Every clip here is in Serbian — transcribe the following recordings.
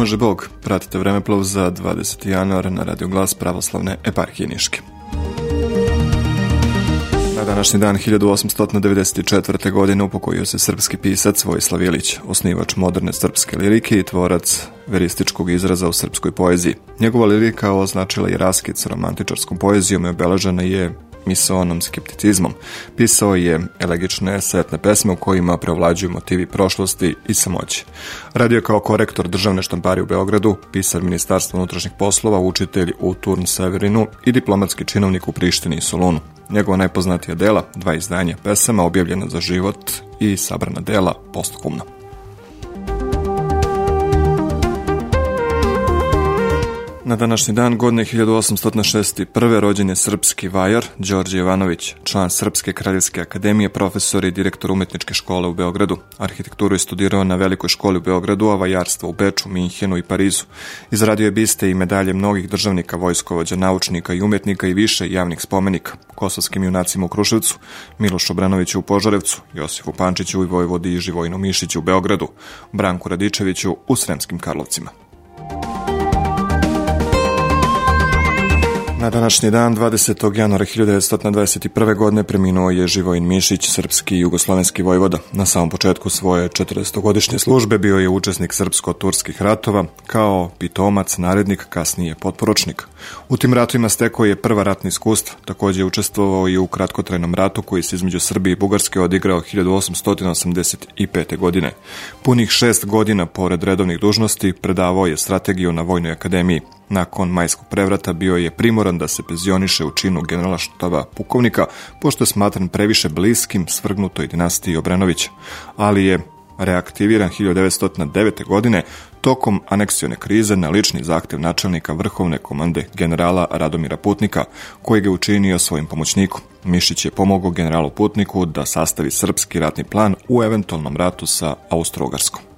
Bože Bog, pratite vremeplov za 20. januar na Radio Glas pravoslavne eparhije Niške. Na današnji dan 1894. godine upokojio se srpski pisac Vojislav Ilić, osnivač moderne srpske lirike i tvorac verističkog izraza u srpskoj poeziji. Njegova lirika označila i raskid sa romantičarskom poezijom i obeležena je misonom skepticizmom. Pisao je elegične setne pesme u kojima preovlađuju motivi prošlosti i samoće. Radio kao korektor državne štampari u Beogradu, pisar Ministarstva unutrašnjih poslova, učitelj u Turn Severinu i diplomatski činovnik u Prištini i Solunu. Njegova najpoznatija dela, dva izdanja pesama, objavljena za život i sabrana dela postkumno. Na današnji dan godine 1861. rođen je srpski vajar Đorđe Ivanović, član Srpske kraljevske akademije, profesor i direktor umetničke škole u Beogradu. Arhitekturu je studirao na velikoj školi u Beogradu, a vajarstvo u Beču, Minhenu i Parizu. Izradio je biste i medalje mnogih državnika, vojskovođa, naučnika i umetnika i više javnih spomenika. Kosovskim junacima u Kruševcu, Milošu Obranoviću u Požarevcu, Josifu Pančiću i Vojvodi i Živojinu Mišiću u Beogradu, Branku Radičeviću u Sremskim Karlovcima. Na današnji dan, 20. januara 1921. godine, preminuo je Živojin Mišić, srpski i jugoslovenski vojvoda. Na samom početku svoje 40-godišnje službe bio je učesnik srpsko-turskih ratova, kao pitomac, narednik, kasnije potporočnik. U tim ratovima stekao je prva ratna iskustva, takođe je učestvovao i u kratkotrajnom ratu koji se između Srbije i Bugarske odigrao 1885. godine. Punih šest godina pored redovnih dužnosti predavao je strategiju na Vojnoj akademiji. Nakon majskog prevrata bio je primoran da se penzioniše u činu generala štaba pukovnika, pošto je smatran previše bliskim svrgnutoj dinastiji Obrenovića, ali je reaktiviran 1909. godine tokom aneksione krize na lični zahtev načelnika vrhovne komande generala Radomira Putnika, koji ga učinio svojim pomoćnikom. Mišić je pomogao generalu Putniku da sastavi srpski ratni plan u eventualnom ratu sa Austro-Ugarskom.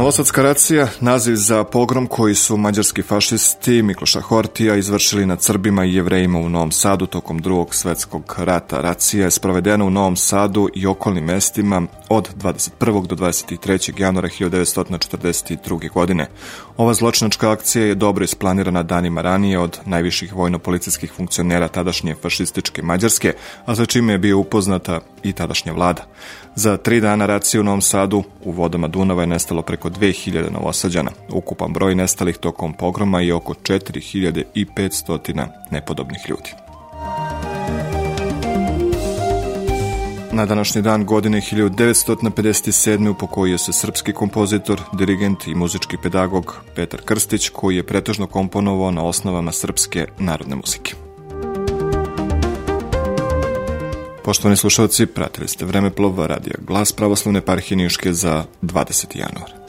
Novosadska racija, naziv za pogrom koji su mađarski fašisti Mikloša Hortija izvršili nad Srbima i jevrejima u Novom Sadu tokom drugog svetskog rata. Racija je sprovedena u Novom Sadu i okolnim mestima od 21. do 23. januara 1942. godine. Ova zločinačka akcija je dobro isplanirana danima ranije od najviših vojno-policijskih funkcionera tadašnje fašističke Mađarske, a za čime je bio upoznata i tadašnja vlada. Za tri dana racije u Novom Sadu u vodama Dunava je nestalo preko 2000 novosađana. Ukupan broj nestalih tokom pogroma je oko 4500 nepodobnih ljudi. Na današnji dan godine 1957. upokojio se srpski kompozitor, dirigent i muzički pedagog Petar Krstić, koji je pretežno komponovao na osnovama srpske narodne muzike. Poštovani slušalci, pratili ste Vremeplov radija Glas pravoslavne parhije Niške za 20. januar.